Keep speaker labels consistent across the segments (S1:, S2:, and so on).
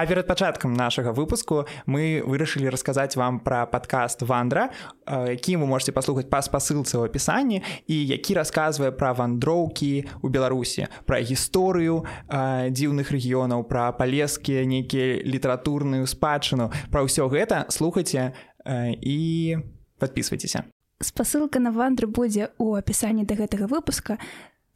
S1: А перад пачаткам нашага выпуску мы вырашылі расказаць вам пра падкаст вандра які вы можете паслухаць па спасылцы ў апісанні і які расказвае пра вандроўкі у беларусі пра гісторыю дзіўных рэгіёнаў пра палескія нейкія літаратурную спадчыну. Пра ўсё гэта слухайце і подписывайтеся
S2: спасылка на вандры будзе ў апісанні да гэтага выпуска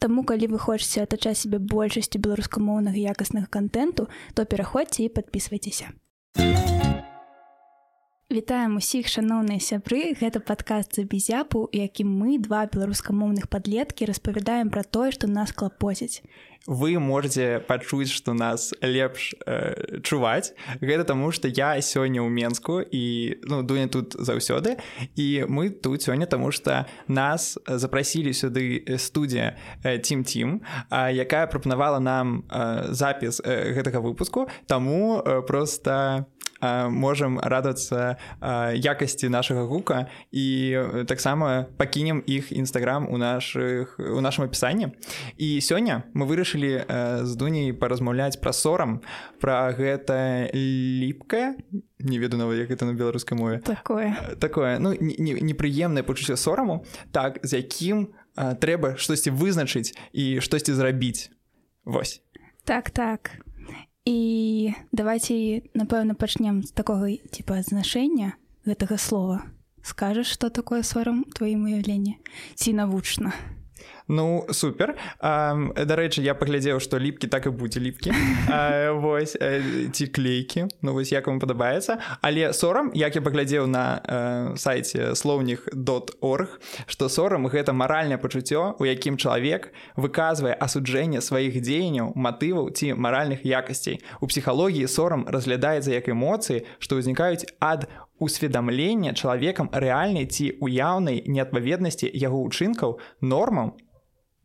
S2: Таму калі вы хочаце атачаць сябе большасцю беларускамоўнага якаснага контенту, то пераходзьце і подписывайтеся. Вітаем усіх шаноўныя сябры, гэта падкаст за безяпу, якім мы два беларускамоўных падлеткі распавядаем пра тое, што нас клапоціць.
S1: Вы можете пачуць что нас лепш э, чуваць. Гэта таму что я сёння ў менску і ну дуня тут заўсёды. І мы тут сёння тому что нас запрасілі сюды студія тим тим якая прапанавала нам э, запіс э, гэтага выпуску. Таму э, просто можам радавацца якасці нашага гука і таксама пакінем іх нстаграм у наших у нашым апісанні і сёння мы вырашылі з дуняй паразмаўляць пра сорам пра гэта ліпкае не веду нават як это на беларускай мове.
S2: Такое.
S1: Такое ну непрыемнае пачуццё сораму так з якім трэба штосьці вызначыць і штосьці зрабіць Вось.
S2: Так так і давайте напэўна пачнем з такога типа значэння гэтага слова. Скажаш что такое сорам твоім уяўленне ці навучна
S1: Ну супер. Дарэчы я паглядзеў што ліпкі так і будзе ліпкі вось ці клейкі Ну вось як вам падабаецца але сорам як я паглядзеў на сайце слоўніх dot.org што сорам гэта маральнае пачуццё у якім чалавек выказвае асуджэнне сваіх дзеянняў матываў ці маральных якасцей у псіхалогіі сорам разглядаецца як эмоцыі што ўзнікаюць ад усведамлення чалавекам рэальнай ці уяўнай неадпаведнасці яго ўчынкаў нормам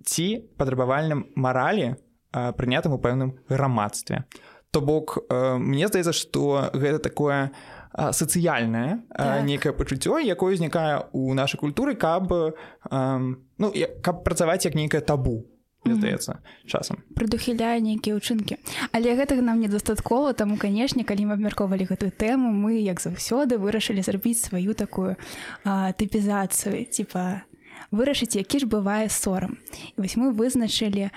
S1: ці патрабавальным маралі прынятым у пэўным грамадстве. То бок мне здаецца, што гэта такое сацыяльнае так. нейкае пачуццё, якое ўзнікае ў нашай культуры, каб, ну, каб працаваць як нейкае табу здаецца часам
S2: прадухіляе нейкія ўчынкі але гэтага нам недастаткова таму канешне калі мы абмяркоўвалі гэтую тэму мы як заўсёды вырашылі зрабіць сваю такую а, тыпізацыю типа вырашыць які ж бывае сорам і вось мы вызначылі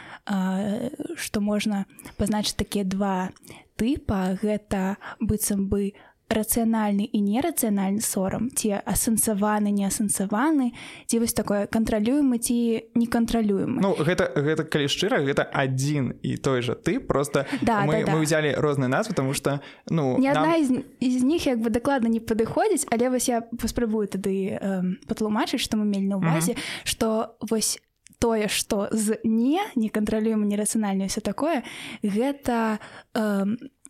S2: што можна пазначыць такія два тыпа гэта быццам бы рацыянальны і нерацыянальны сорам ці асэнсаваны не асэнсаваны ці вось такое кантралюемы ці не кантралюем
S1: Ну гэта гэта калі шчыра гэта адзін і той жа ты просто
S2: да,
S1: мы,
S2: да, да.
S1: мы взяли розныя назвы тому что ну
S2: не нам... з, з них як бы дакладна не падыходзіць але вось я паспрабую тады э, патлумачыць што мы мелі на увазе что вось тое что з не не кантралюем нерацыянальна все такое гэта э,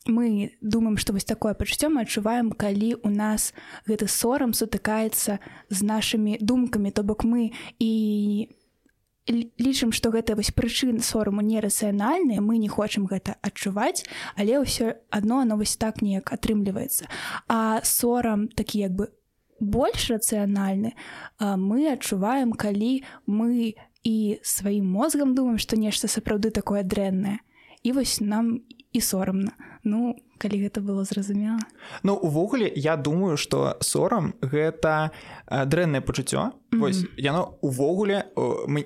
S2: мы думаем што вось такое пачуццё мы адчуваем калі у нас гэты сорам сутыкаецца з нашымі думкамі то бок мы і лічым што гэта вось прычын сораму нерацыянальныя мы не хочам гэта адчуваць але ўсё адно оно вось так неяк атрымліваецца. А сорам такі як бы больш рацыянальны мы адчуваем калі мы і сваім мозгам думаем што нешта сапраўды такое дрэннае. І вось нам і сорамна ну калі гэта было зразумела.
S1: Ну увогуле я думаю что сорам гэта дрэннае пачуццё. Mm -hmm. вось яно увогуле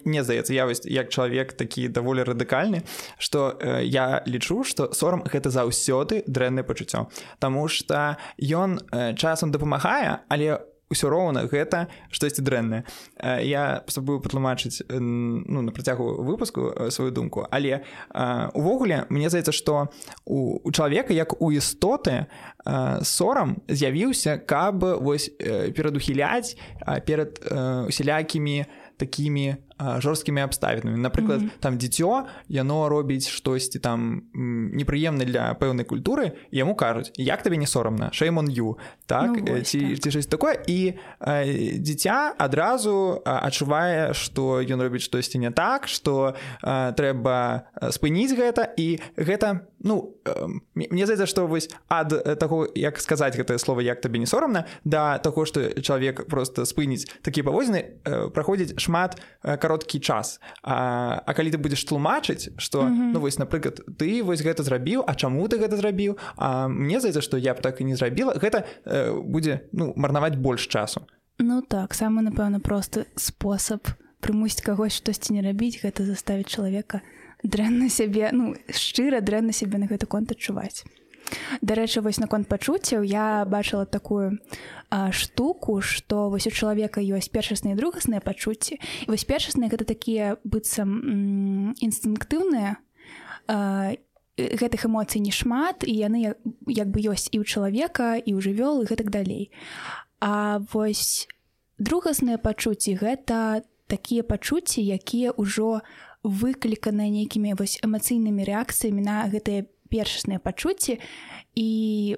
S1: мне здаецца я вось як чалавек такі даволі радыкальны что э, я лічу что сорам гэта заўсёды дрэннае пачуццё. Таму что ён э, часам дапамагае але у ўсё роўна гэта штосьці дрэннае. Я спрабую патлумачыць ну, на працягу выпуску сваю думку. Але увогуле мне здаецца што у, у чалавека як у істоты сорам з'явіўся каб вось перадухіляць перад усялякімі такімі жорсткімі абставінамі напрыклад mm -hmm. там дзіцё яно робіць штосьці там непрыемна для пэўнай культуры яму кажуць як табе не сорамна шеймон ю так ну, ці ці щось такое. І э, дзіця адразу адчувае што ён робіць штосьці не так што э, трэба спыніць гэта. І гэта ну э, мне здаецца што вось ад таго як сказаць гэтае слово як табе не сорамна да таго што чалавек просто спыніць такі павозны э, праходзіць шмат кароткі час. А, а калі ты будзеш тлумачыць что mm -hmm. ну вось напрыклад ты вось гэта зрабіў А чаму ты гэта зрабіў? А мне здаецца што я б так і не зрабіла. Гэта э, будзе ну марнаваць больш часу.
S2: Ну так самы напэўна просты спосаб прымусіць кагось штосьці не рабіць гэта заставіць чалавека дрэнна сябе ну шчыра дрэнна сябе на гэты конт адчуваць Дарэчы вось наконт пачуццяў я бачыла такую а, штуку што вось у чалавека ёсць першасныя другасныя пачуцці. Вось першасныя гэта такія быццам інстынктыўныя гэтых эмоцый не шмат і яны як бы ёсць і ў чалавека і ў жывёл і гэтак далей. А вось другасныя пачуцці гэта такія пачуцці якія ўжо выкліканыя нейкімі вось эмацыйнымі рэакцыямі на гэтыя першасныя пачуцці і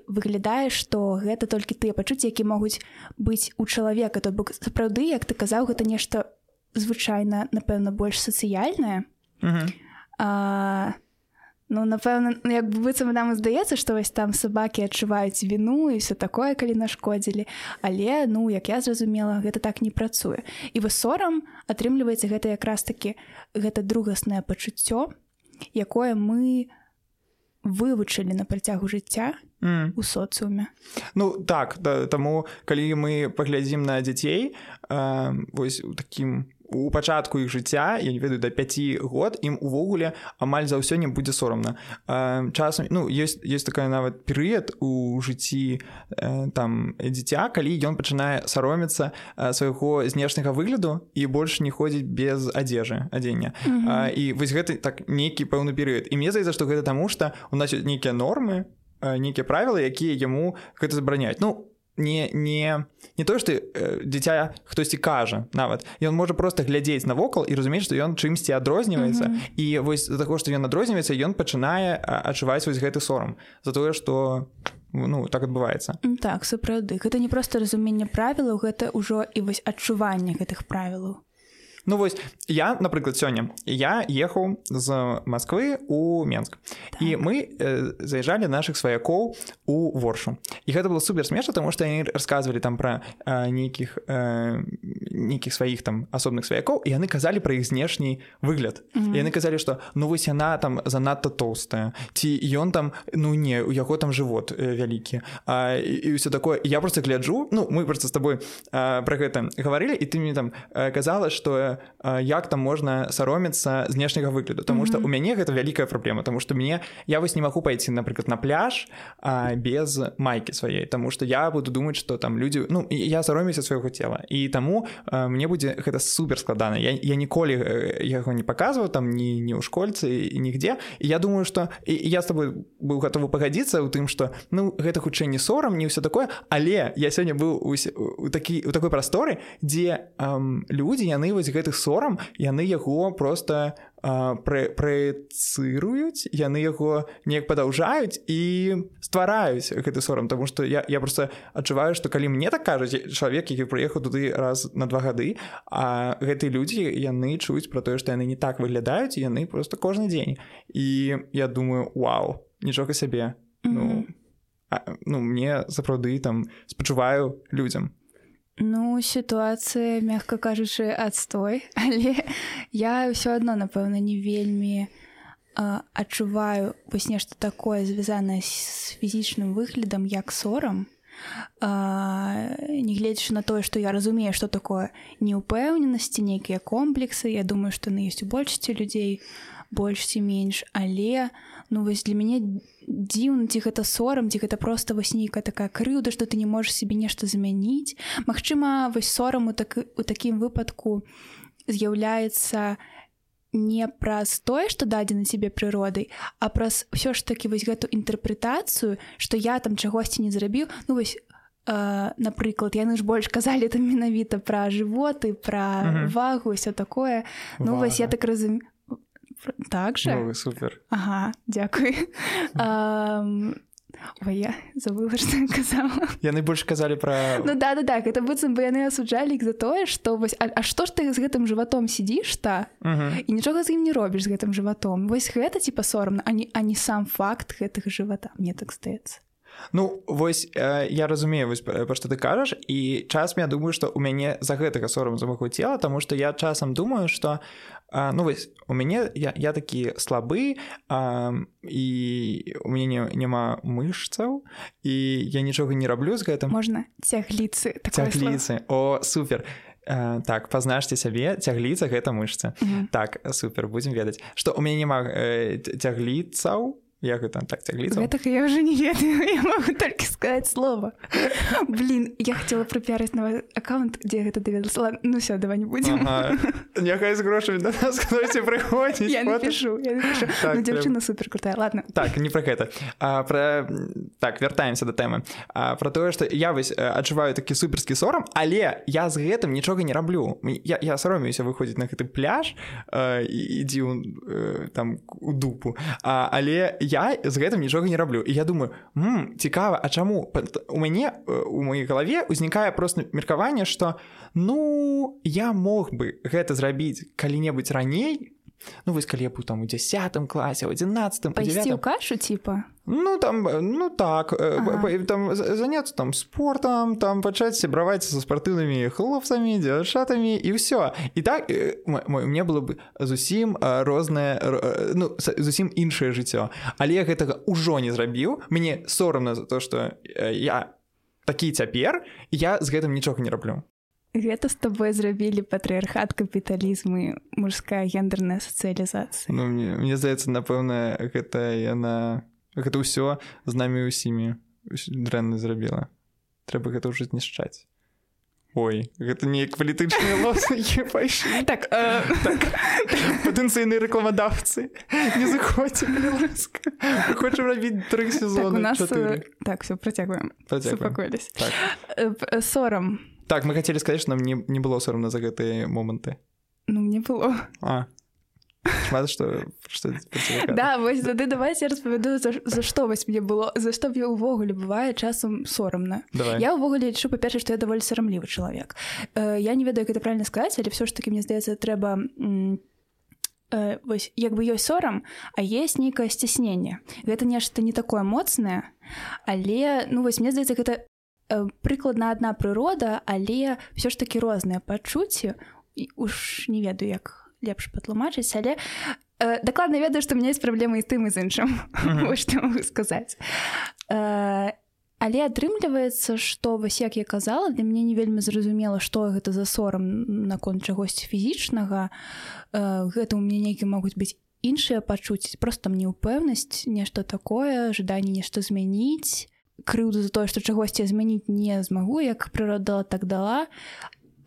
S2: выглядае што гэта толькі тыя пачуцці які могуць быць у чалавека. То бок сапраўды як ты казаў гэта нешта звычайна напэўна больш сацыяльнае. Uh -huh. а, ну напэўна ну, як быццам нам здаецца што вось там сабакі адчуваюць віну і все такое калі нашкодзілі. Але ну як я зразумела гэта так не працуе. І вы сорам атрымліваецца гэта якраз таки гэта другаснае пачуццё якое мы вывучылі на працягу жыцця mm. у соцыуме
S1: Ну так да, таму калі мы паглядзім на дзяцей э, вось у такім у пачатку іх жыцця я не ведаю да 5 год ім увогуле амаль за ўсё не будзе сорамна. Часам ну есть есть такая нават перыяд у жыцці э, там дзіця калі ён пачынае саромецца свайго знешняга выгляду і больш не ходзіць без адзежы адзення. Mm -hmm. і вось гэты так нейкі пэўны перыяд. І мне здаецца што гэта таму што у нас нейкія нормы нейкія правілы якія яму гэта забараняюць. Ну не не не то что э, дзіця хтосьці кажа нават ён можа просто глядзець навокал і разумець што ён чымсьці адрозніваецца mm -hmm. і вось за таго што ён адрозніваецца ён пачынае адчуваць вось гэты сорам за тое что ну так адбываецца
S2: так сапраўды гэта не просто разуменне правілаў гэта ўжо і вось адчуванне гэтых правілаў
S1: Ну вось я напрыклад сёння я ехаў з Масквы у Менск. Так. і мы э, заязджалі наших сваякоў у воршу. І гэта было супер смешна тому что яны рассказывалі там про э, нейкіх э, нейкіх сваіх там асобных сваякоў і яны казалі про іх знешні выгляд. Mm -hmm. яны казалі что ну вось яна там занадта толстая ці ён там ну не у яго там живот э, вялікі і все такое. Я просто гляджу ну мы просто с тобой э, про гэта гаварылі і ты мне там э, казала что як там можна саромецца знешняга выгляду. Таму что mm -hmm. у мяне гэта вялікая праблема тому что мне я вось не магу пайти напрыклад на пляж а, без майкі сваей тому что я буду думаць что там людзі ну я саромюся свайго цела. І таму а, мне будзе гэта супер складана я, я ніколі яго не показываю там не не ў школьцы і нігде. І я думаю что я с тобой быў готовы пагадзіцца у тым что ну гэта хутчэй не сорам не ўсё такое але я сёння быў у, у такі у такой прасторы дзе людзі яны вось гэта гэтых сорам яны яго просто праецыруюць яны яго неяк падаўжаюць і ствараюць гэты сорам. Тому что я, я просто адчуваю что калі мне так кажуць чалавек які прыехаў туды раз на два гады а гэтыя людзі яны чуюць про тое што яны не так выглядаюць яны просто кожны дзень. І я думаю Вау нічога сябе ну, mm -hmm. а, ну мне сапраўды там спачуваю людзям
S2: Ну сітуацыя мягка кажучы адстой але я ўсё адно напэўна не вельмі адчуваю вось нешта такое звязанае з фізічным выглядам як сорам. Негледзячы на тое што я разумею што такое неўпэўненасці нейкія комплексы Я думаю што на ёсць у большасці людзей больш ці менш але ну вось для мяне дзіўна ці гэта сорам ці гэта просто вось нейкая такая крыўда што ты не можаш себе нешта замяніць Магчыма вось сорам у так у такім выпадку з'яўляецца не праз тое што дадзена цябе прыродай а праз ўсё ж такі вось гэту інтэрпрэтацыю што я там чагосьці не зрабіў ну вось напрыклад яны ж больш казалі там менавіта пра жывоты пра вагу ўсё такое. Ну Вага. вось я так разумею так же?
S1: Ну, супер.
S2: Ага дзякуй Ой, я забыла что казала.
S1: Яны больш казалі про
S2: ну да да так это быццам бы яны асуджалі іх за тое что вось а, а што ж ты з гэтым жыватом сидзіш та і нічога з ім не робіш з гэтым жыватом вось гэта типа сорамна а не а не сам факт гэтых жывата мне так стаецца
S1: Ну вось э, я разумею вось пра што ты кажаш і часам я думаю што у мяне за гэтага сорам за маго цела таму што я часам думаю што а, ну вось у мяне я, я такі слабы а, і у мяне няма мышцаў і я нічога не раблю з гэтым.
S2: Можна цягліцы
S1: цягліцы. О супер. А, так пазнашце сябе цягліца гэта мышца mm -hmm. так супер будзем ведаць. Што у мяне няма э, цягліцаў як гэта так цягліцца
S2: так я уже не ведаю я могу только сказать слово блин я хотела пропиарыць новый аккаунт дзе гэта даведала ну все давай не будем
S1: няхай з грошамі да нас прыходзіць
S2: я напишу так, ну, дзяўчына супер крутая ладно.
S1: Так не про гэта. А про так вяртаемся до тэмы. А про тое что я вось адчуваю такі суперскі сорам але я з гэтым нічога не раблю. Я, я саромеюся выходзіць на гэты пляж ідзі там у дупу. А, але я я з гэтым нічога не раблю і я думаю цікава А чаму у мяне у маёй галаве узнікае просто меркаванне что ну я мог бы гэта зрабіць калі-небудзь раней Ну вось калі я быў там у десятым класе у 11
S2: пайсці ў кашу типа?
S1: Ну там ну так ага. там заняться там спортом там пачаць сябраваць са спартыўнымі хлопцамі дзяўчатамі і ўсё і так мне было бы зусім рознае ну зусім іншае жыццё але я гэтага ўжо не зрабіў мне сорамна за то что я такі цяпер я з гэтым нічога не раблю
S2: Гэта з табой зрабілі патрыархат капіталізмы мужская гендерная сацыялізацыя
S1: ну, мне, мне здаецца напэўна гэта яна гэта ўсё з намі ўсімі дрэнна зрабіла трэба гэта ўжо знішчаць Ой гэта неяк палітычныя лоскі пайшлі. Так, э... так патэнцыйныя рэкламадаўцы не заходзьце хочам рабіць тры сезоны так, нас...
S2: так все працягваем. Супакоілись
S1: так.
S2: сорам.
S1: Так мы хотели сказать что нам не, не было соромно за гэтые моманты.
S2: Ну мне было.
S1: А Шмат, что, что
S2: да вось тады давайте распавяду за, за што вось мне было за што я ўвогуле бывае часам сорамна я ўвогуле лічу па-перша што я даволі сарамлівы чалавек. Э, я не ведаю як это правильно сказаць але все ж таки мне здаецца трэба э, вось як бы ёсць сорам а есть нейкае сцясненне гэта нешта не такое моцнае але ну вось мне здаецца гэта Э, прыкладна адна прырода але ўсё ж такі розныя пачуцці уж не ведаю як лепш патлумачыць але э, дакладна ведаю што меня есть праблемы і тым і з іншым што могу сказаць. Э, але атрымліваецца што вось як я казала для мяне не вельмі зразумела што гэта за сорам наконт чагосьці фізічнага. Э, гэта у мяне нейкі могуць быць іншыя пачуць просто мне ўпэўнасць нешта такое жаданне нешта змяніць крыўду за тое што чагосьці змяніць не змагу як прырода так дала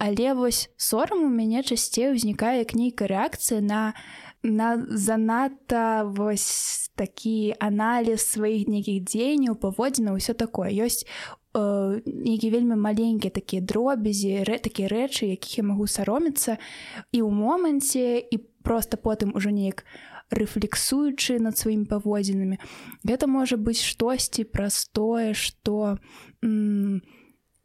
S2: але вось сорам у мяне часцей узнікае як нейкая рэакцыя на на занадта вось такі аналіз сваіх нейкіх дзеянняў паводзіна ўсё такое. Ёсць э, нейкі вельмі маленькія такія дробязі рэ, такія рэчы якіх я магу саромецца і ў моманце і просто потым ужо неяк рэфлексуючы над сваімі паводзінамі. Гэта можа быць штосьці простое что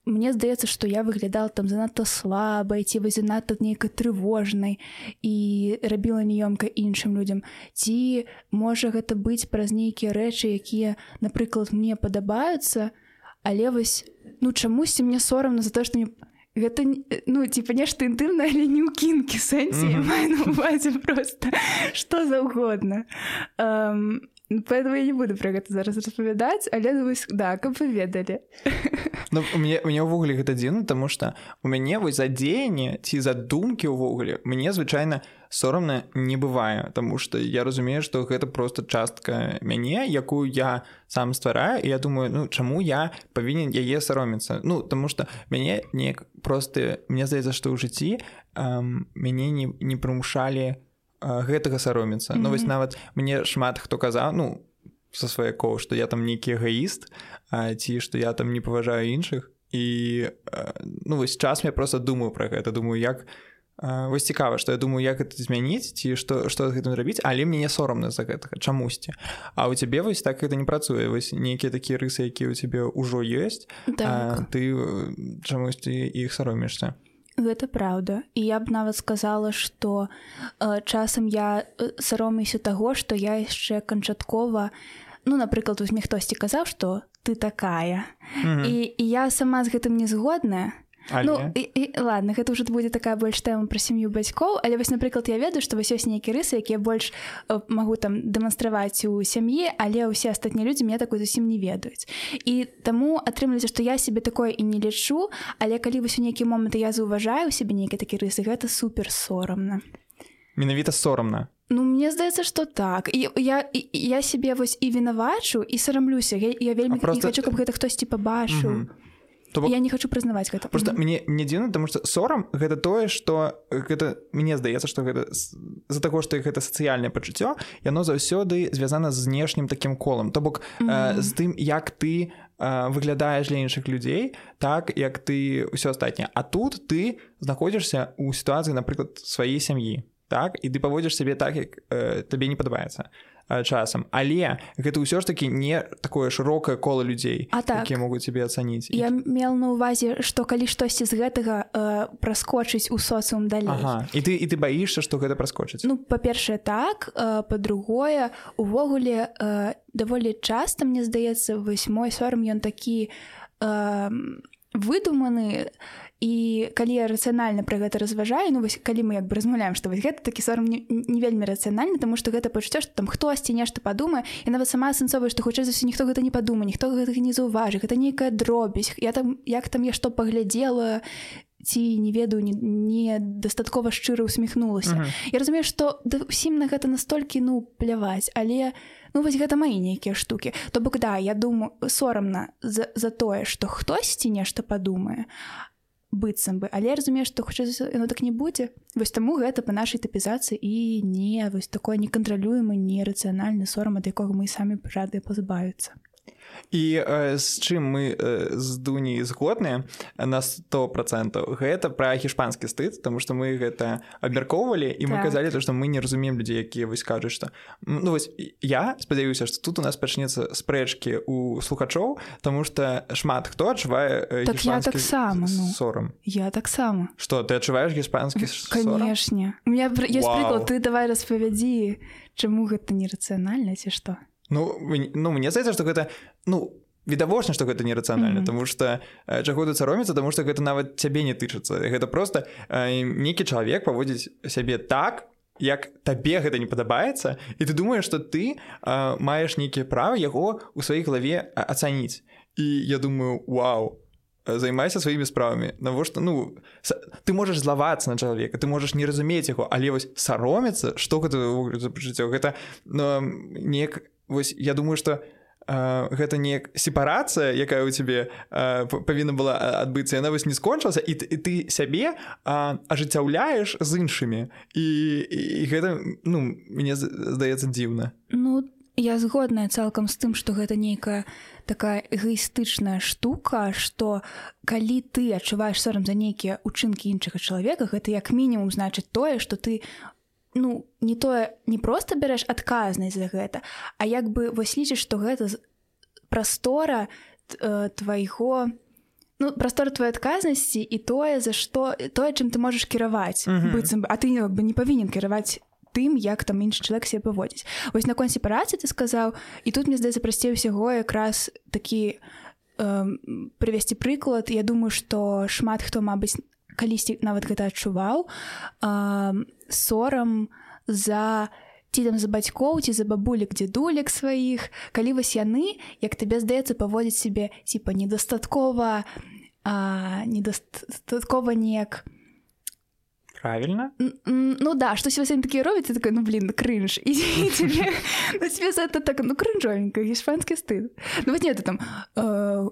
S2: мне здаецца что я выглядала там занадта слабай ці вы занадта нейкай трывожнай і рабіла неёмка іншым людям ці можа гэта быць праз нейкія рэчы якія напрыклад мне падабаюцца але вось ну чамусьці мне сорамна за то что мне гэта ну типа нешта інтымна але не ў кінкі сэнсе mm -hmm. просто что заўгодна um, поэтому я не буду про гэта зараз распавядаць але ну, вось да каб вы ведалі
S1: ну, мне мне ўвогуле гэта дзіўна тому что у мяне вось за дзеянне ці за думкі ўвогуле мне звычайна сорамна не бывае Таму что я разумею что гэта просто частка мяне якую я сам ствараю і я думаю ну чаму я павінен яе саромецца ну тому что мяне неяк просто мне здаецца што ў жыцці эм, мяне не, не прымушалі гэтага саромецца. Mm -hmm. Ну вось нават мне шмат хто казаў ну со сваякоў што я там нейкі эгоіст ці што я там не паважаю іншых. І ну вось час я просто думаю про гэта. Думаю як вось цікава што я думаю як это змяніць ці што што гэтым рабіць але мне не сорамна за гэтага чамусьці. А у цябе вось так это не працуе. Вось нейкія такія рысы якія ў цябе ўжо ёсць так. ты чамусьці іх саромішся
S2: Гэта праўда і я б нават сказала што э, часам я саромюся таго што я яшчэ канчаткова ну напрыклад узьме хтосьці казаў што ты такая mm -hmm. і, і я сама з гэтым не згодная
S1: Але...
S2: Ну і, і ладно гэта ўжо будзе такая больш тэма пра сям'ю бацькоў але вось напрыклад я ведаю што вось ёсць нейкія рысы якія больш э, магу там дэманстраваць у сям'і але ўсе астатнія людзі мне такой зусім не ведаюць і таму атрымліваецца што я себе такое і не лічу але калі вось у нейкі моманты я заўважаю сябе нейкія такі рысы гэта супер сорамна
S1: менавіта сорамна
S2: Ну мне здаецца что так. І я і, я себе вось і вінавачу і сарамлюся я, я вельмі просто... хочу каб гэта хтосьці пабачыў mm -hmm. То бок... я не хочу прызнаваць гэта
S1: просто mm -hmm. мне не дзіўна тому что сорам гэта тое что гэта мне здаецца что гэта з-за таго что гэта сацыяльнае пачуццё яно заўсёды звязана з знешнім таким колам то бок mm -hmm. э, з тым як ты э, выглядаеш для іншых людзей так як ты ўсё астатняе А тут ты знаходзішся у сітуацыі напрыклад сваей сям'і так? І ты паводзіш сябе так як э, табе не падабаецца часам але гэта ўсё ж таки не такое шырокае кола людзей
S2: а так?
S1: якія могуць цябе ацаніць
S2: я мел на увазе што калі штосьці з гэтага э, праскочыць у соцыум далей. Ага.
S1: і ты і ты баішся што гэта праскочыць
S2: ну па-першае так э, па-другое увогуле э, даволі часта мне здаецца вось мой сорам ён такі э, выдуманы і калі я рацыянальна пра гэта разважаю ну вось калі мы як бы размаўляем што вось гэта такі сорам не, не вельмі рацыянальна тому што гэта пачуццё што там хтосьці нешта падумае і нават сама асэнсовая што хутчэй за ўсё ніхто гэта не падумае ніхто гэтага не заўважы гэта нейкая дробязь. Я там як там я што паглядзела ці не ведаю недастаткова не шчыра усміхнулася uh -huh. я разумею што да ўсім на гэта настолькі ну пляваць але ну вось гэта маі нейкія штукі. То бок да я думаю сорамна за, за тое што хтосьці нешта падумае быццам бы. Але разумею што хоча яно так не будзе. Вось таму гэта па нашай тапізацыі і не вось такое некантралюемы нерацыянальны сорам ад якога мы самі рады пазбавіцца
S1: і э, з чым мы э, з дуні згодныя на сто процентаў гэта пра хішпанскі стыд тому что мы гэта абмяркоўвалі і мы так. казалі то што мы не разумеем людзей якія вось кажуць што ну вось я спадзяюся што тут у нас пачнецца спрэчкі у слухачоў тому что шмат хто адчувае
S2: так я таксама ну,
S1: сорам.
S2: Я таксама.
S1: Что ты адчуваеш гіспанскі
S2: канешне у меня есть прыклад ты давай распавядзі чаму гэта нерацыянальна ці што
S1: Ну ну мне здаецца што гэта ну відавочна што гэта нерацыянальна mm -hmm. тому что чаго тут сароміцца тому что гэта нават цябе не тычыцца гэта просто э, нейкі чалавек паводзіць сябе так як табе гэта не падабаецца і ты думаеш што ты э, маеш нейкія правы яго у сваёй галаве ацаніць і я думаю вау займайся сваімі справамі навошта ну ты можаш злавацца на чалавека ты можаш не разумець яго але вось саромецца што гэта за жыццё гэта ну, неяк вось я думаю что гэта не сепарацыя якая у цябе павінна была адбыцца яна вось не скончылася і, і ты сябе ажыццяўляеш з іншымі. І, і гэта ну мне здаецца дзіўна.
S2: Ну я згодная цалкам з тым што гэта нейкая такая эгоістычная штука што калі ты адчуваеш сорам за нейкія учынкі іншага чалавека гэта як мінімум значыць тое што ты ну не тое не просто бярэш адказнасць за гэта а як бы вось лічыш што гэта прастора э, твайго ну прастора твоей адказнасці і тое за што тое чым ты можаш кіраваць быццам бы а ты бы не павінен кіраваць тым як там іншы чалавек себе паводзіць вось наконт сепарацыі ты сказаў і тут мне здаецца прасцей усяго якраз такі э, прывесці прыклад. Я думаю што шмат хто мабыць калісьці нават гэта адчуваў сорам за ці там за бацькоў ці за бабулек дзедулек сваіх калі вось яны як табе здаецца паводзіць сябе типа недастаткова недастаткова неяк не
S1: правильно?
S2: Ну да что себе такие робите такой ну блин крынж и тебе это так ну крынжовенько іспанскі стыд. Ну вот нет там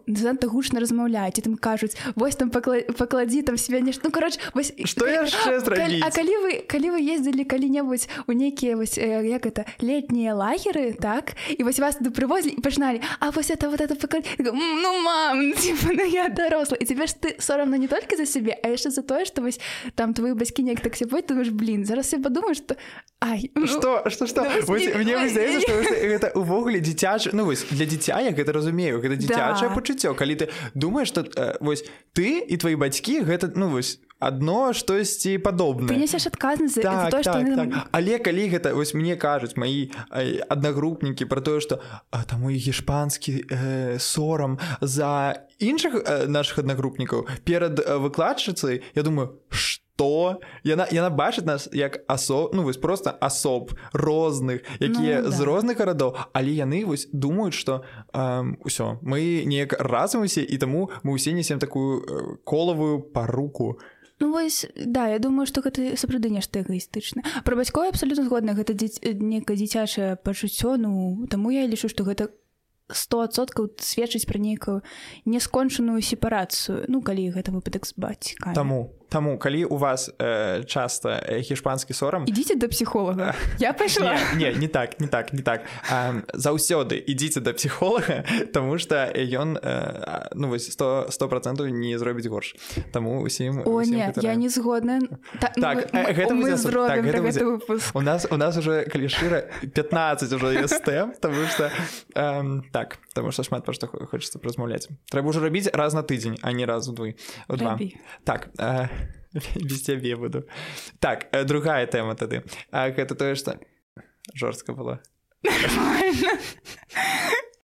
S2: занадта гучна размаўляць там кажуць вось там пакладзі там себе нешта ну короче вось
S1: что
S2: А калі вы калі вы ездзілі калі-небудзь у нейкія вось як это летнія лагеры так і вось вас туды прывозілі і пачыналі А вось это вот это ну мам ну, я даросла і тебе ж ты сорамна не толькі за сябе а яшчэ за тое что вось там твои бацькі неяк так себе думаешь блин зараз я подумаю что Ай,
S1: ну, что? Что что? мне здаецца что гэта увогуле дзіцяч ну вось для дзіця я гэта разумею гэта дзіцячае да. пачуццё калі ты думаешь что э, вось ты і твои бацькі гэта ну вось адно штосьці падобна
S2: несеш адказнасць
S1: так, так, так. але калі гэта вось мне кажуць мои аднагрупнікі про тое что там мой гішпанскі э, сорам за іншых э, наших аднагрупнікаў перад э, выкладчыцай я думаю что то яна яна бачыць нас як асоб ну вось просто асоб розных якія ну, да. з розных гарадоў але яны вось думаюць что ўсё мы неяк разумся і таму мы ўсе несем такую э, колавую паруку.
S2: Ну, вось да я думаю что гэта сапраўды нешта эгоістычна пра бацькоў абсалютна згодна гэта дзі... некае дзіцячае пачуццё ну таму я лічу што гэта стосоткаў сведчыць пра нейкую нескончаную сепарацыю ну калі гэта выпадак з бацька
S1: таму Таму калі у вас э, часта гішпанскі сорам
S2: ідзіце да псіхолага. Я пайшла.
S1: Не, не не так не так не так. Заўсёды ідзіце да псіхолага тому что ён э, ну вось сто сто процентаў не зробіць горш. Таму усім
S2: о не я не згодна.
S1: Та, так ну, гэта мы так, гэта будзе... у нас у нас уже калі шчыра 15 уже тэм тому что э, так потому что шмат пра што хочется размаўляць трэба ўжо рабіць раз на тыдзень а не разу двы два. Так э, без цябе буду. Так э, другая тэма тады. А гэта тое што жорстка была.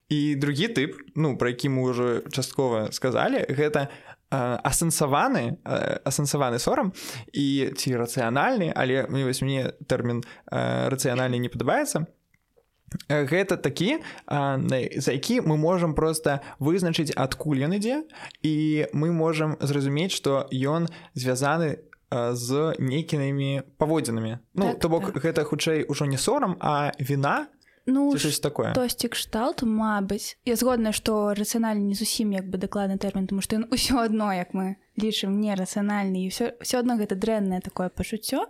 S1: І другі тып ну пра які мы ўжо часткова сказалі гэта асэнсаваны асэнсаваны сорам і ці рацыянальны але мне вось мне тэрмін рацыянальны не падабаецца гэта такі за які мы можам просто вызначыць адкуль ён ідзе і мы можам зразумець што ён звязаны з нейкімі паводзінамі Ну так, то бок так. гэта хутчэй ужо не сорам а віна
S2: ну ж такое. тосьці кшталт Мабыць я згодна што рацыянальны не зусім як бы дакладны тэрмін тому што ён усё адно як мы лічым нерацыянальны і все все адно гэта дрэннае такое пачуццё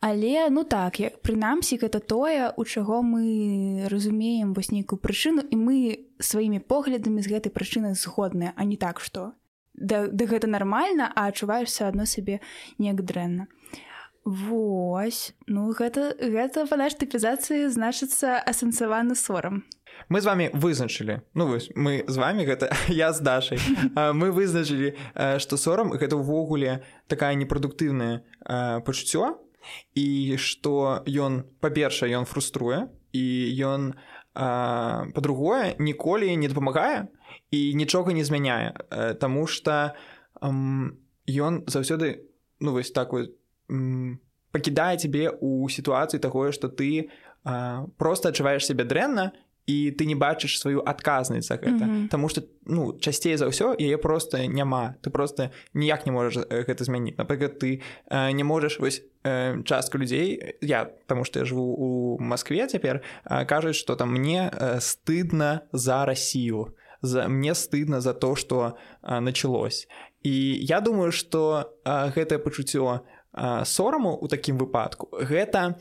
S2: але ну так як прынамсі гэта тое у чаго мы разумеем вось нейкую прычыну і мы сваімі поглядамі з гэтай прычыны згодныя а не так што да, да гэта нармальна а адчуваешся адно сабе неяк дрэнна Вось ну гэта гэта па наш тыпізацыі значыцца асэнсаваны сорам.
S1: Мы з вами вызначылі. Ну вось мы з вами гэта я з дашай. Мы вызначылі што сорам гэта ўвогуле такая непрадуктыўная пачуццё і што ён па-першае ён фруструе і ён па-другое ніколі не дапамагае і нічога не змяняе. Таму што ён заўсёды ну вось так вот пакідае цябе ў сітуацыі такое што ты а, просто адчуваеш сябе дрэнна і ты не бачыш сваю адказнасць за гэта mm -hmm. Таму што ну часцей за ўсё яе просто няма. Ты просто ніяк не можаш гэта змяніць напрыклад ты э, не можаш вось э, частка людзей я таму што я жыву у Маскве цяпер э, кажуць што там мне э, стыдна за Расію за мне стыдна за то што э, началось. І я думаю што э, гэтае пачуццё сораму у такім выпадку гэта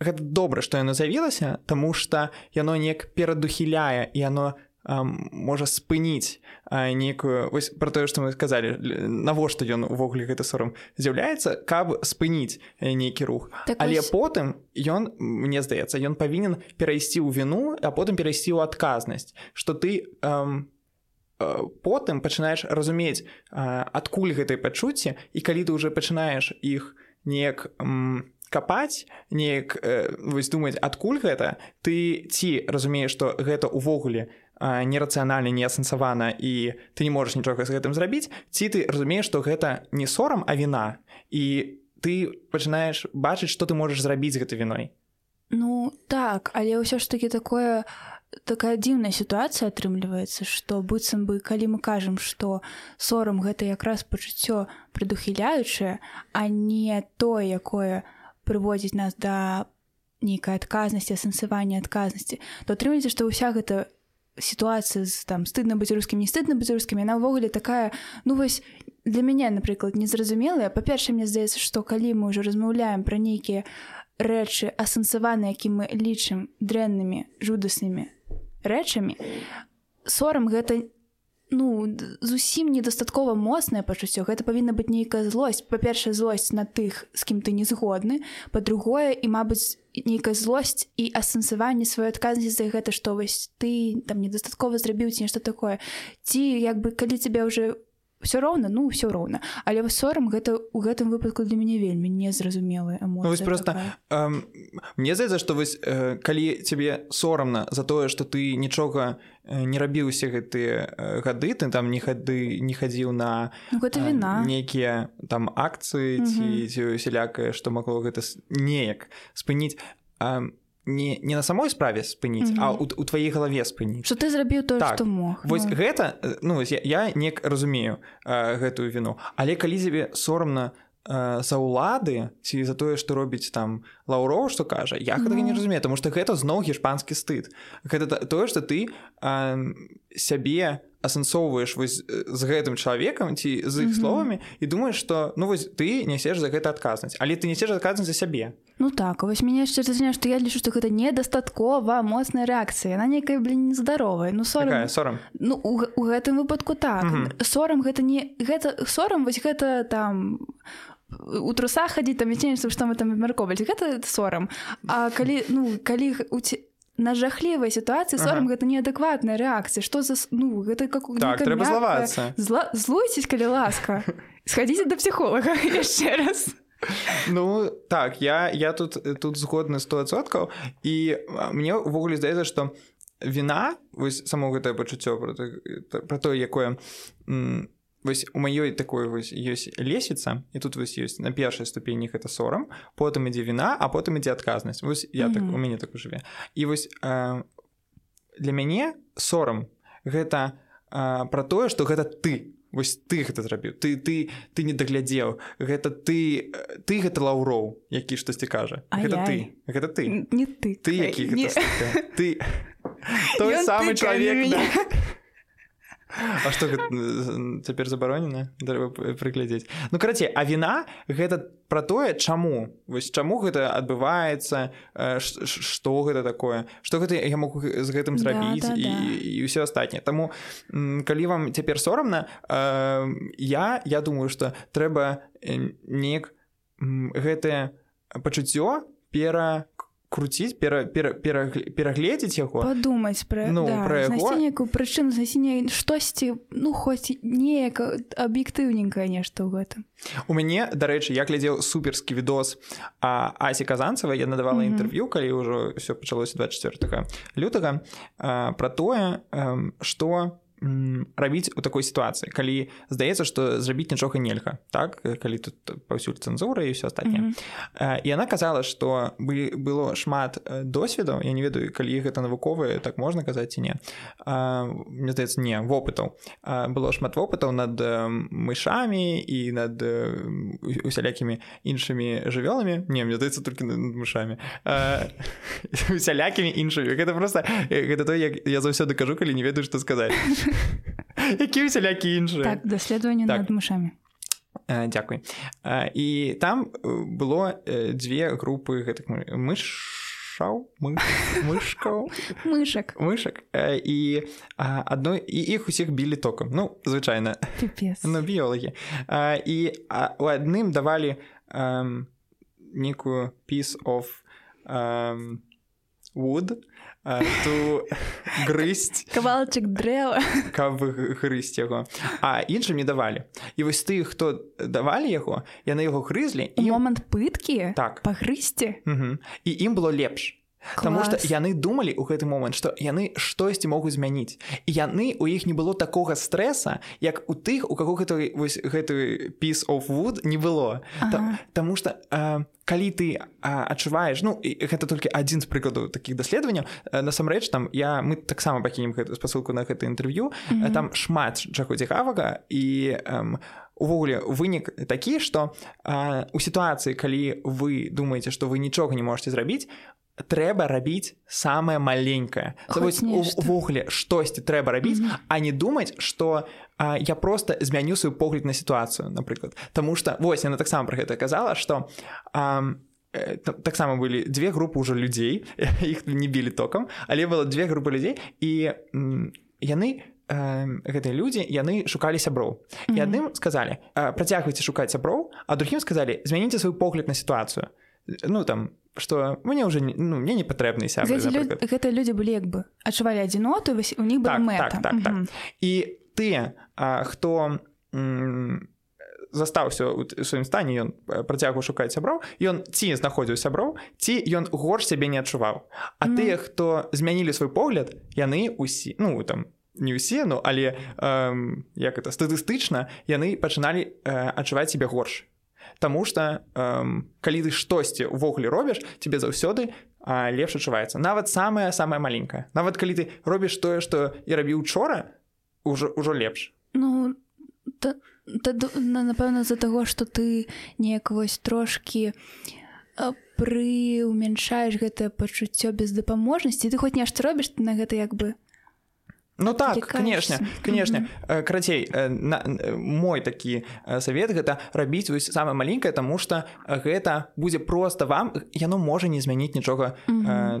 S1: гэта добра што яно з'явілася таму што яно неяк перадухіляе і яно можа спыніць нейкую вось пра тое што мы сказалі навошта ён увогуле гэты сорам з'яўляецца каб спыніць нейкі рух. Так але ось... потым ён мне здаецца ён павінен перайсці ў віну а потым перайсці ў адказнасць што ты эм, Э, потым пачынаеш разумець адкуль гэтай пачуцці і калі ты уже пачынаеш іх неяк капаць неяк э, вось думаць адкуль гэта ты ці разумееш што гэта ўвогуле нерацыянальна не асэнсавана і ты не можаш нічога з гэтым зрабіць ці ты разумееш што гэта не сорам а віна і ты пачынаеш бачыць што ты можаш зрабіць гэтай віной?
S2: Ну так але ўсё ж таки такое такая дзіўная сітуацыя атрымліваецца што быццам бы калі мы кажам што сорам гэта якраз пачуццё прадухіляючае а не тое якое прыводзіць нас да нейкай адказнасці асэнсавання адказнасці то атрымаецца што ўся гэта сітуацыя з там стыдна быць рускім не стыдна быць рускім яна ўвогуле такая ну вось для мяне напрыклад незразумелая. Па-перша мне здаецца што калі мы ўжо размаўляем пра нейкія рэчы асэнсаваны які мы лічым дрэннымі жудаснымі рэчамі сорам гэта ну зусім недастаткова моцнае пачуццё. Гэта павінна быць нейкая злосць. Па-першая злосць на тых з кім ты не згодны. Па-другое і мабыць нейкая злосць і асэнсаванне сваёй адказнасці за гэта што вось ты там недастаткова зрабіў ці нешта такое. Ці як бы калі цябе ўжо все роўна ну все роўна але сорам гэта у гэтым выпадку для мяне вельмі незразумелая
S1: ну, вось просто эм, мне здаецца што вось э, калі цябе сорамна за тое што ты нічога не рабіў усе гэтыя гады ты там не хады не хадзіў на
S2: ну, гэта віна
S1: нейкія там акцыі ці ці сялякае што магло гэта неяк спыніць а не не на самой справе спыніць mm -hmm. а у, у тваей галаве спыніць
S2: что ты зрабіў то так, што мог
S1: вось ну. гэта ну я, я не разумею э, гэтую віну але калі сябе сорамна э, за ўлады ці за тое што робіць там лаўроў што кажа я гэтага mm -hmm. не разумею тому что гэта зноў гешпанскі стыд гэта тое што ты э, сябе асэнсоўваеш вось з гэтым чалавекам ці з іх mm -hmm. словамі і думаеш што ну вось ты нясеш за гэта адказнасць. Але ты несеш адказнасць за сябе.
S2: Ну так вось мяне яшчэ зазня што я лічу што гэта недастаткова моцная рэакцыя. На нейкай блин нездаровая ну сорам.
S1: Сорам?
S2: Ну у, у гэтым выпадку так. Mm -hmm. сорам гэта не гэта сорам вось гэта там у трусах хадзіць там веценніцтва што мы там абмяркоўваць гэта сорам. А калі ну калі у ці на жахлівай сітуацыі сорам ага. гэта неадэкватная рэакцыя што за ну гэта как
S1: так, трэба злавацца
S2: зла злуйцесь калі ласка. Схадзіце да псіхолага яшчэ раз.
S1: Ну так я я тут тут згодны 100соткаў і мне ўвогуле здаецца што віна вось само гэтае пачуццё про про тое якое вось у маёй такой вось ёсць лесвіца і тут вось ёсць на першай ступені гэта сорам потым ідзе віна а потым ідзе адказнасць вось я так у мяне так жыве і вось э, для мяне сорам гэта э, про тое што гэта ты. Вось ты гэта зрабіў ты ты ты не даглядзеў гэта ты ты гэта лаўроў які штосьці кажа гэта ты. Гэта ты.
S2: Не ты.
S1: Ты які ты той самы чалавек А што цяпер забаронена прыглядзець Ну карацей а віна гэта пра тое чаму. Вось чаму гэта адбываецца што гэта такое што гэта я могу з гэтым зрабіць да, да, і, да. і ўсё астатняе. Таму калі вам цяпер сорамна я я думаю што трэба неяк гэтае пачуццё пера круціць пера, пера, пера, перагледзець яго
S2: падумаць пра ну, да, пра яго... прычын засіне штосьці ну хоць неяк аб'ектыўненькае нешта ў гэтым
S1: у мяне дарэчы я глядзеў суперскі відос а асі казанцава я надавала інтэрв'ю mm -hmm. калі ўжо ўсё пачалося 24 лютага пра тое што рабіць у такой сітуацыі калі здаецца што зрабіць нічога нельга так? Калі тут паўсюль цэнзура і ўсё астатняе. Mm -hmm. і яна казала што бы было шмат досведаў я не ведаю калі гэта навуковыя так можна казаць ці не. Мне здаецца не вопытаў. Было шмат вопытаў над мышамі і над усялякімі іншымі жывёламі. Не мне здаецца толькі над мышамі. Усялякімі іншымі. Гэта просто гэта то як я заўсёды кажу калі не ведаю што сказаць які усялякі іншыя
S2: так, даследаванне так. над мышамі
S1: Дякуй і там было дзве групы гэтых мыш мышкаў
S2: мышак
S1: мышак і адной і іх усіх білі токам ну звычайна ну, біолагі і у адным давалі некую piece of wood ту грызць
S2: кавалчык дрэва
S1: каб грызць яго а іншым не давалі. І вось ты хто давалі яго яны яго грызлі
S2: і момант пыткі
S1: так.
S2: пагрызці.
S1: І ім было лепш Таму што яны думалі ў гэты момант, што яны штосьці могуць змяніць. І яны у іх не было такога стрэса, як у тых, у каго гэты, вось, гэты piece of wood не было. Ага. Таму што э, калі ты э, адчуваеш ну гэта толькі адзін з прыкладаў такіх даследаванняў э, насамрэч там я мы таксама пакінем гэту спасылку на гэта інтэрв'ю mm -hmm. э, там шмат чаго цікавага і э, увогуле вынік такі што э, у сітуацыі калі вы думаеце што вы нічога не можете зрабіць трэба рабіць самае маленькае. Увогуле штосьці трэба рабіць mm -hmm. а не думаць что я просто змяню свой погляд на сітуацыю напрыклад. Таму что вось яна таксама про гэта казала что таксама былі две групы ўжо людзей іх не білі токам але было две групы людзей і яны гэтыя людзі яны шукалі сяброў. І адным сказалі працягвайце шукаць сяброў а другім сказалі змяніце свой погляд на сітуацыю ну там что мне уже ну, мне не патрэбны сябры
S2: гэта людзі былі як бы адчувалі адзіноту у них так,
S1: так, так, так. і ты хто застаўся ў сваім стане ён працягваў шукаць сяброў ён ці знаходзіў сяброў ці ён горш сябе не адчуваў А mm. тыя хто змянілі свой погляд яны усі ну там не ўсе ну але эм, як это статыстычна яны пачыналі э, адчуваць себе горш Таму что эм, калі ты штосьці увогуле робіш тебе заўсёды лепш адчуваецца нават самая самая маленькая нават калі ты робіш тое што і рабіў учора ўжо ўжо лепш.
S2: Ну та, напэўна з-за таго што ты неяк вось трошкі прыуменьшаеш гэтае пачуццё бездапаможнасці ты хоць нешта робіш ты на гэта як бы
S1: Ну так конечно конечно. Карацей на мой такі совет гэта рабіць вось самое маленькое тому что гэта будзе просто вам яно можа не змяніць нічога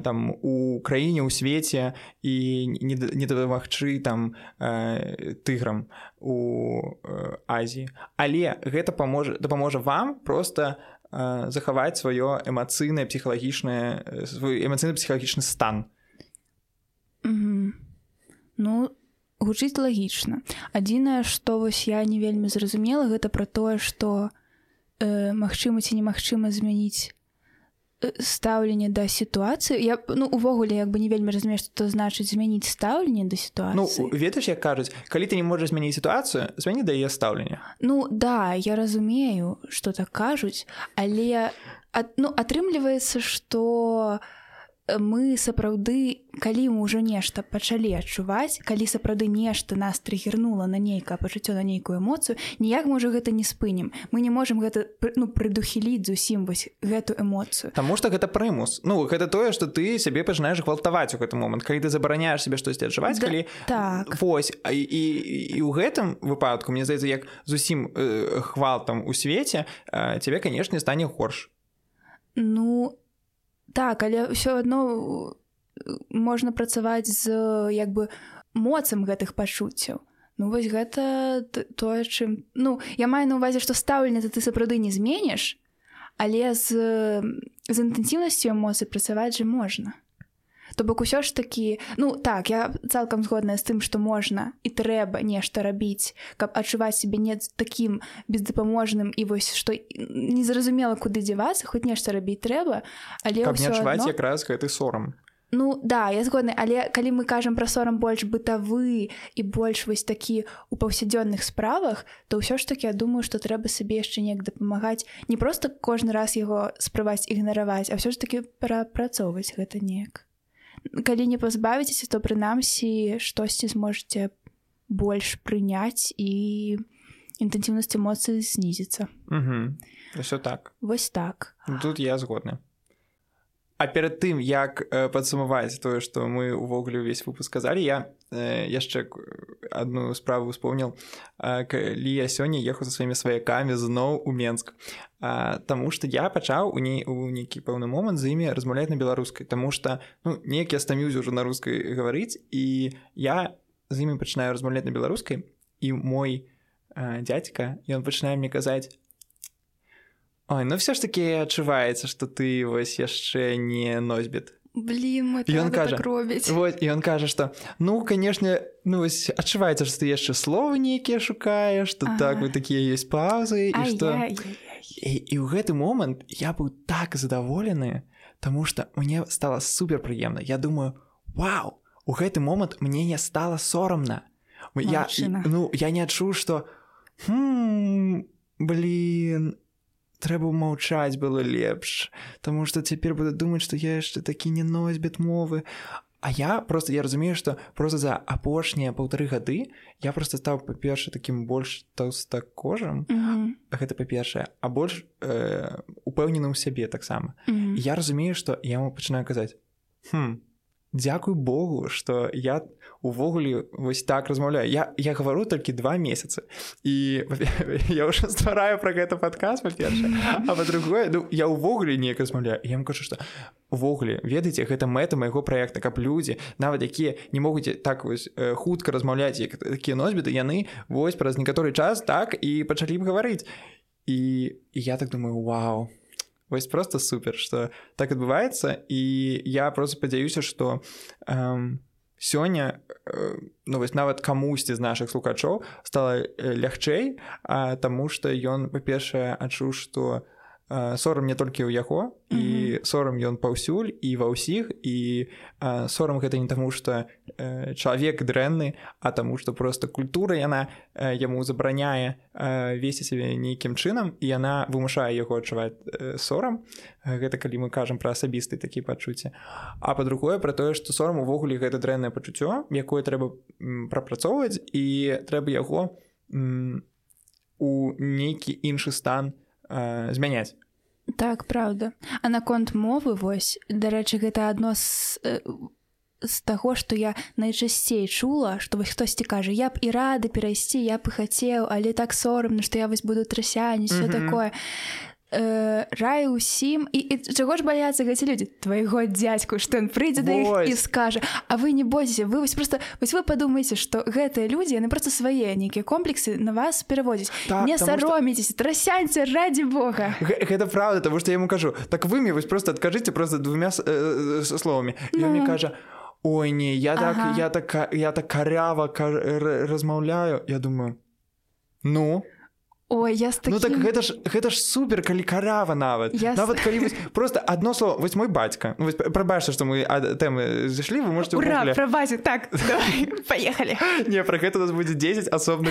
S1: там у краіне у свеце і не дапамагчы там тыграм у Азіі але гэта паможа дапаможа вам просто захаваць сваё эмацыйнае псіхалагічнае свой эмацыйны псіхалагічны стан
S2: Ну гучыць лагічна. Адзінае, што вось я не вельмі зразумела гэта пра тое, што э, магчыма ці немагчыма змяніць э, стаўленне да сітуацыі. Я ну увогуле як бы не вельмі разумею што значыць змяніць стаўленне да сітуацыі.
S1: Ну, ведаеш як кажуць калі ты не можаш змяніць сітуацыю змяні дае стаўленне.
S2: Ну да я разумею што так кажуць але ад, ну атрымліваецца што у мы сапраўды калі мы ўжо нешта пачалі адчуваць калі сапраўды нешта нас трыгернула на нейкае пачуццё на нейкую эмоцыю ніяк мы ўжо гэта не спынім. Мы не можемм гэта ну прыдухіліць зусім вось гэту эмоцыю.
S1: Таму што гэта прымус. Ну гэта тое што ты сябе пачынаеш гвалтаваць у гэты момант калі ты забараняеш себе штосьці адчуваць да, калі
S2: так.
S1: вось і, і, і ў гэтым выпадку мне здаецца як зусім э, хвалтам у свеце э, цябе канешне стане горш.
S2: Ну так але ўсё адно можна працаваць з як бы моцам гэтых пачуццяў. Ну вось гэта тое чым ну я маю на увазе што стаўленне ты сапраўды не зменіш але з з інтэнсіўнасцю эмоцый працаваць жа можна То бок усё ж такі ну так я цалкам згодная з тым што можна і трэба нешта рабіць каб адчуваць сябе не такім бездапаможным і вось што незразумела куды дзявацца хоць нешта рабіць трэба але
S1: не адчуваць якраз гэты сорам.
S2: Ну да я згодны але калі мы кажам пра сорам больш бытавы і больш вось такі у паўсядзённых справах то ўсё ж таки я думаю што трэба сабе яшчэ неяк дапамагаць. Не просто кожны раз яго спрабаваць ігнараваць а ўсё ж таки прапрацоўваць гэта неяк калі не пазбавіцеся то прынамсі штосьці зможаце больш прыняць і інтэнсіўнасць эмоцыі знізіцца
S1: ўсё так.
S2: Вось так.
S1: Ну, тут я згодны А перад тым як э, падсумаваць тое што мы ўвогуле ўвесь выпуск сказалі я яшчэ одну справу успомніл калі я сёння ехаў за сваімі сваякамі зноў у Менск. Таму што я пачаў у не у нейкі пэўны момант з імі размаўляць на беларускай. Таму што ну, неяк я стаміўся ўжо на рускай гаварыць і я з імі пачынаю размаўляць на беларускай і мой дядзька ён пачынае мне казаць Ой, ну все ж таки адчуваецца что ты вось яшчэ не носьбіт
S2: блин ён кажа робіць
S1: вот он кажа что ну канешне ну вось адчуваецца что ты яшчэ словы нейкія шукаеш что ага. так вы такія есть паузы і что і, ў гэты момант я быў так задаволены тому что мне стало супер прыемна я думаю Вау у гэты момант мне не стало сорамна я ну я не адчуў что блин трэба маўчаць было лепш. Таму што цяпер буду думаць што я яшчэ такі не носьбіт мовы А я просто я разумею што просто за апошнія паўтары гады я просто стаў па-перша такім больш таўстакожам mm -hmm. гэта па-першае. А больш э, упэўненым у сябе таксама. Mm -hmm. я разумею што я яму пачынаю казаць хм Дякуй Богу что я увогуле вось так размаўляю. Я я гавару толькі два месяцы і я ўжо ствараю про гэта падказ па-перша а по-другое ну я увогуле неяк размаўляю я вам кажу что увогуле ведаеце гэта мэта майго проекта каб людзі нават якія не могуць так вось хутка размаўляць як такія носьбіты яны вось праз некаторы час так і пачалі б гаварыць і я так думаю Вау вось просто супер что так адбываецца і я просто спадзяюся что эм, сёння ну вось нават камусьці з нашых слухачоў стала лягчэй таму што ён па-першае адчуў што сорам не толькі ў яго і сорам ён паўсюль і ва ўсіх і сорам гэта не таму што чалавек дрэнны а таму што просто культура яна яму забараняе весці сябе нейкім чынам і яна вымушае яго адчуваць сорам гэта калі мы кажам пра асабісты такі пачуцці а па-другое пра тое што сорам увогуле гэта дрэннае пачуццё якое трэба прапрацоўваць і трэба яго у нейкі іншы стан змяняць
S2: так правда. А наконт мовы вось дарэчы гэта адно з з таго што я найчасцей чула што вось хтосьці кажа я б і рады перайсці я б і хацеў але так сорамна што я вось буду трасяне все mm -hmm. такое э, раю усім і, і чаго ж баяцца гэты людзі твайго дзядзьку што ён прыйдзе да іх і скажа А вы не бойся вы вось просто вось вы падумаеце што гэтыя людзі яны просто свае нейкія комплексы на вас пераводзяць так, не сароміцеся что... трасяньце ради Бога.
S1: Г гэта правда тому что я ему кажу так вы мне вось просто адкажыце просто двумя э, словамі ну... мне кажа Ой не я так ага. я так я так карява кар... размаўляю я думаю ну
S2: Ой, я таким...
S1: Ну так гэта ж гэта ж супер калі карава нават я... нават калі вось, просто одно слово вось мой бацька ну, прабачце што мы тэмы зайшлі вы можете
S2: Ура, пра базе так поехали.
S1: Не про гэта у нас будзе 10 асобных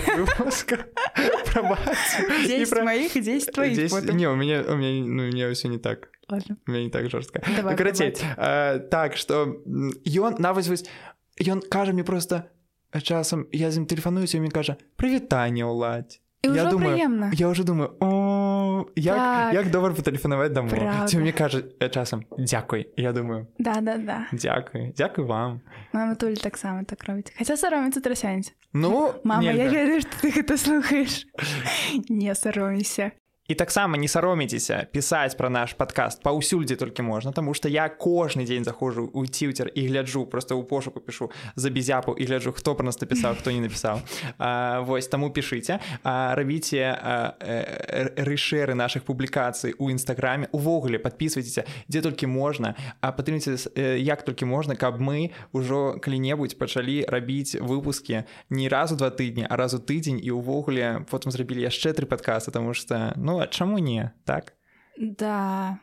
S2: про моих 10 твоих
S1: не у мяне у мяне ну мне ўсё не так. Мне не так жорстка карацей так что ён нават вось ён кажа мне просто часам я з ім тэлефануюся мне кажа прывітанне ўладзь
S2: я думаю приемно.
S1: я уже думаю о як, так. як добра патэлефанаваць домой ці мне кажа часам дзякуй я думаю
S2: да да да.
S1: Дзякуй дзякуй вам
S2: мама туль таксама так робіць хаця сароміцца трасянец
S1: ну
S2: мама я ведаю што ты гэта слухаеш не сароміся
S1: і таксама не сароміцеся пісаць пра наш падкаст паўсюль дзе толькі можна таму што я кожны дзень захожу у ціўцер і гляджу просто ў пошуку пішу за безяпу і гляджу хто пра нас напісаў хто не напісаў вось таму пішыце рабіце рышэры наших публікацый у нстаграме увогуле подписывайтеся дзе толькі можна а падтрымце як толькі можна каб мы ўжо калі-небудзь пачалі рабіць выпускі не разу два тыдні а разу тыдзень. І увогуле потым зрабілі яшчэ тры падкасты тому что ну а чаму не? Так?
S2: Да.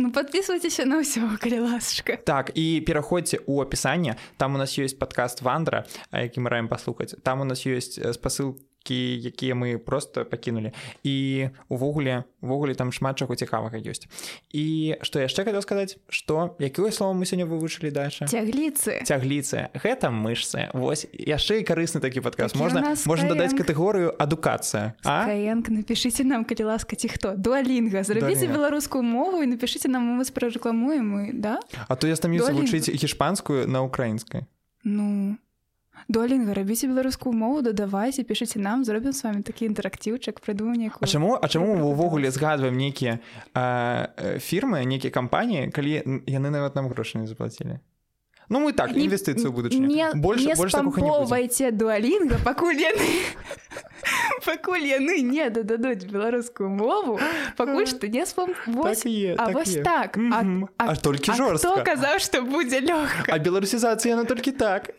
S2: Ну подписывайтеся на ўсё калі ласачка
S1: так і пераходзьце у апісанне там у нас ёсць падкаст вандра які мы раем паслухаць там у нас ёсць спасылка кі якія мы просто пакінулі і увогуле увогуле там шмат чаго цікавага ёсць. І што яшчэ хацеў сказаць што якое слово мы сёння вывучылі дальше
S2: цягліцы.
S1: Цягліцы. Гэта мышцы. Вось яшчэ і карысны такі падказ. Можна можна дадаць катэгорыю адукацыя.
S2: Аенка напішыце нам калі ласка ці хто? Дуалінга. Зрабіце беларускую мову і напішыце нам мы спражакламуем мы да?
S1: А то я стаміўся вучыць гішпанскую на украінскай.
S2: Ну долінга рабіце беларускую мову дадавайце пішыце нам зробім з вами такі інтэрактыўчык прыдуманне
S1: А чаму А чаму мы увогуле згадваем нейкія фірмы нейкія кампаніі калі яны нават нам грошы не заплацілі Ну мы так інвестыцыю
S2: больше дуалінга пакуль яны пакуль яны не дададуць беларускую мову пакуль што не спам вось так вось так.
S1: А толькі жорстка
S2: казаў што будзе лёгка
S1: а беларусізацыя на толькі так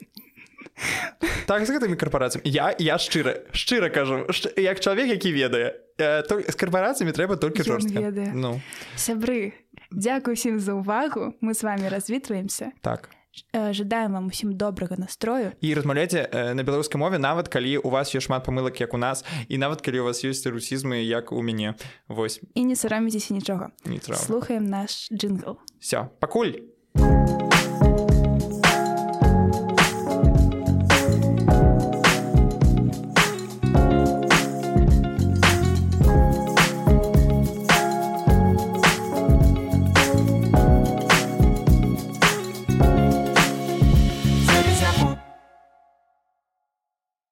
S1: так з гэтымі карпорацыямі я я шчыра шчыра кажу як чалавек які ведае з карпорацыямі трэба толькі жорстка ну.
S2: Сябры дзякуй усім за ўвагу мы з вами развітваемся
S1: так.
S2: Жадаем вам усім добрага настрою.
S1: І размаўляйце на беларускай мове нават калі у вас ёсць шмат памылак як у нас і нават калі у вас ёсць русізмы як у мяне восьось
S2: і не сараміцеся нічога
S1: не
S2: слухаем наш джингл.
S1: Все пакуль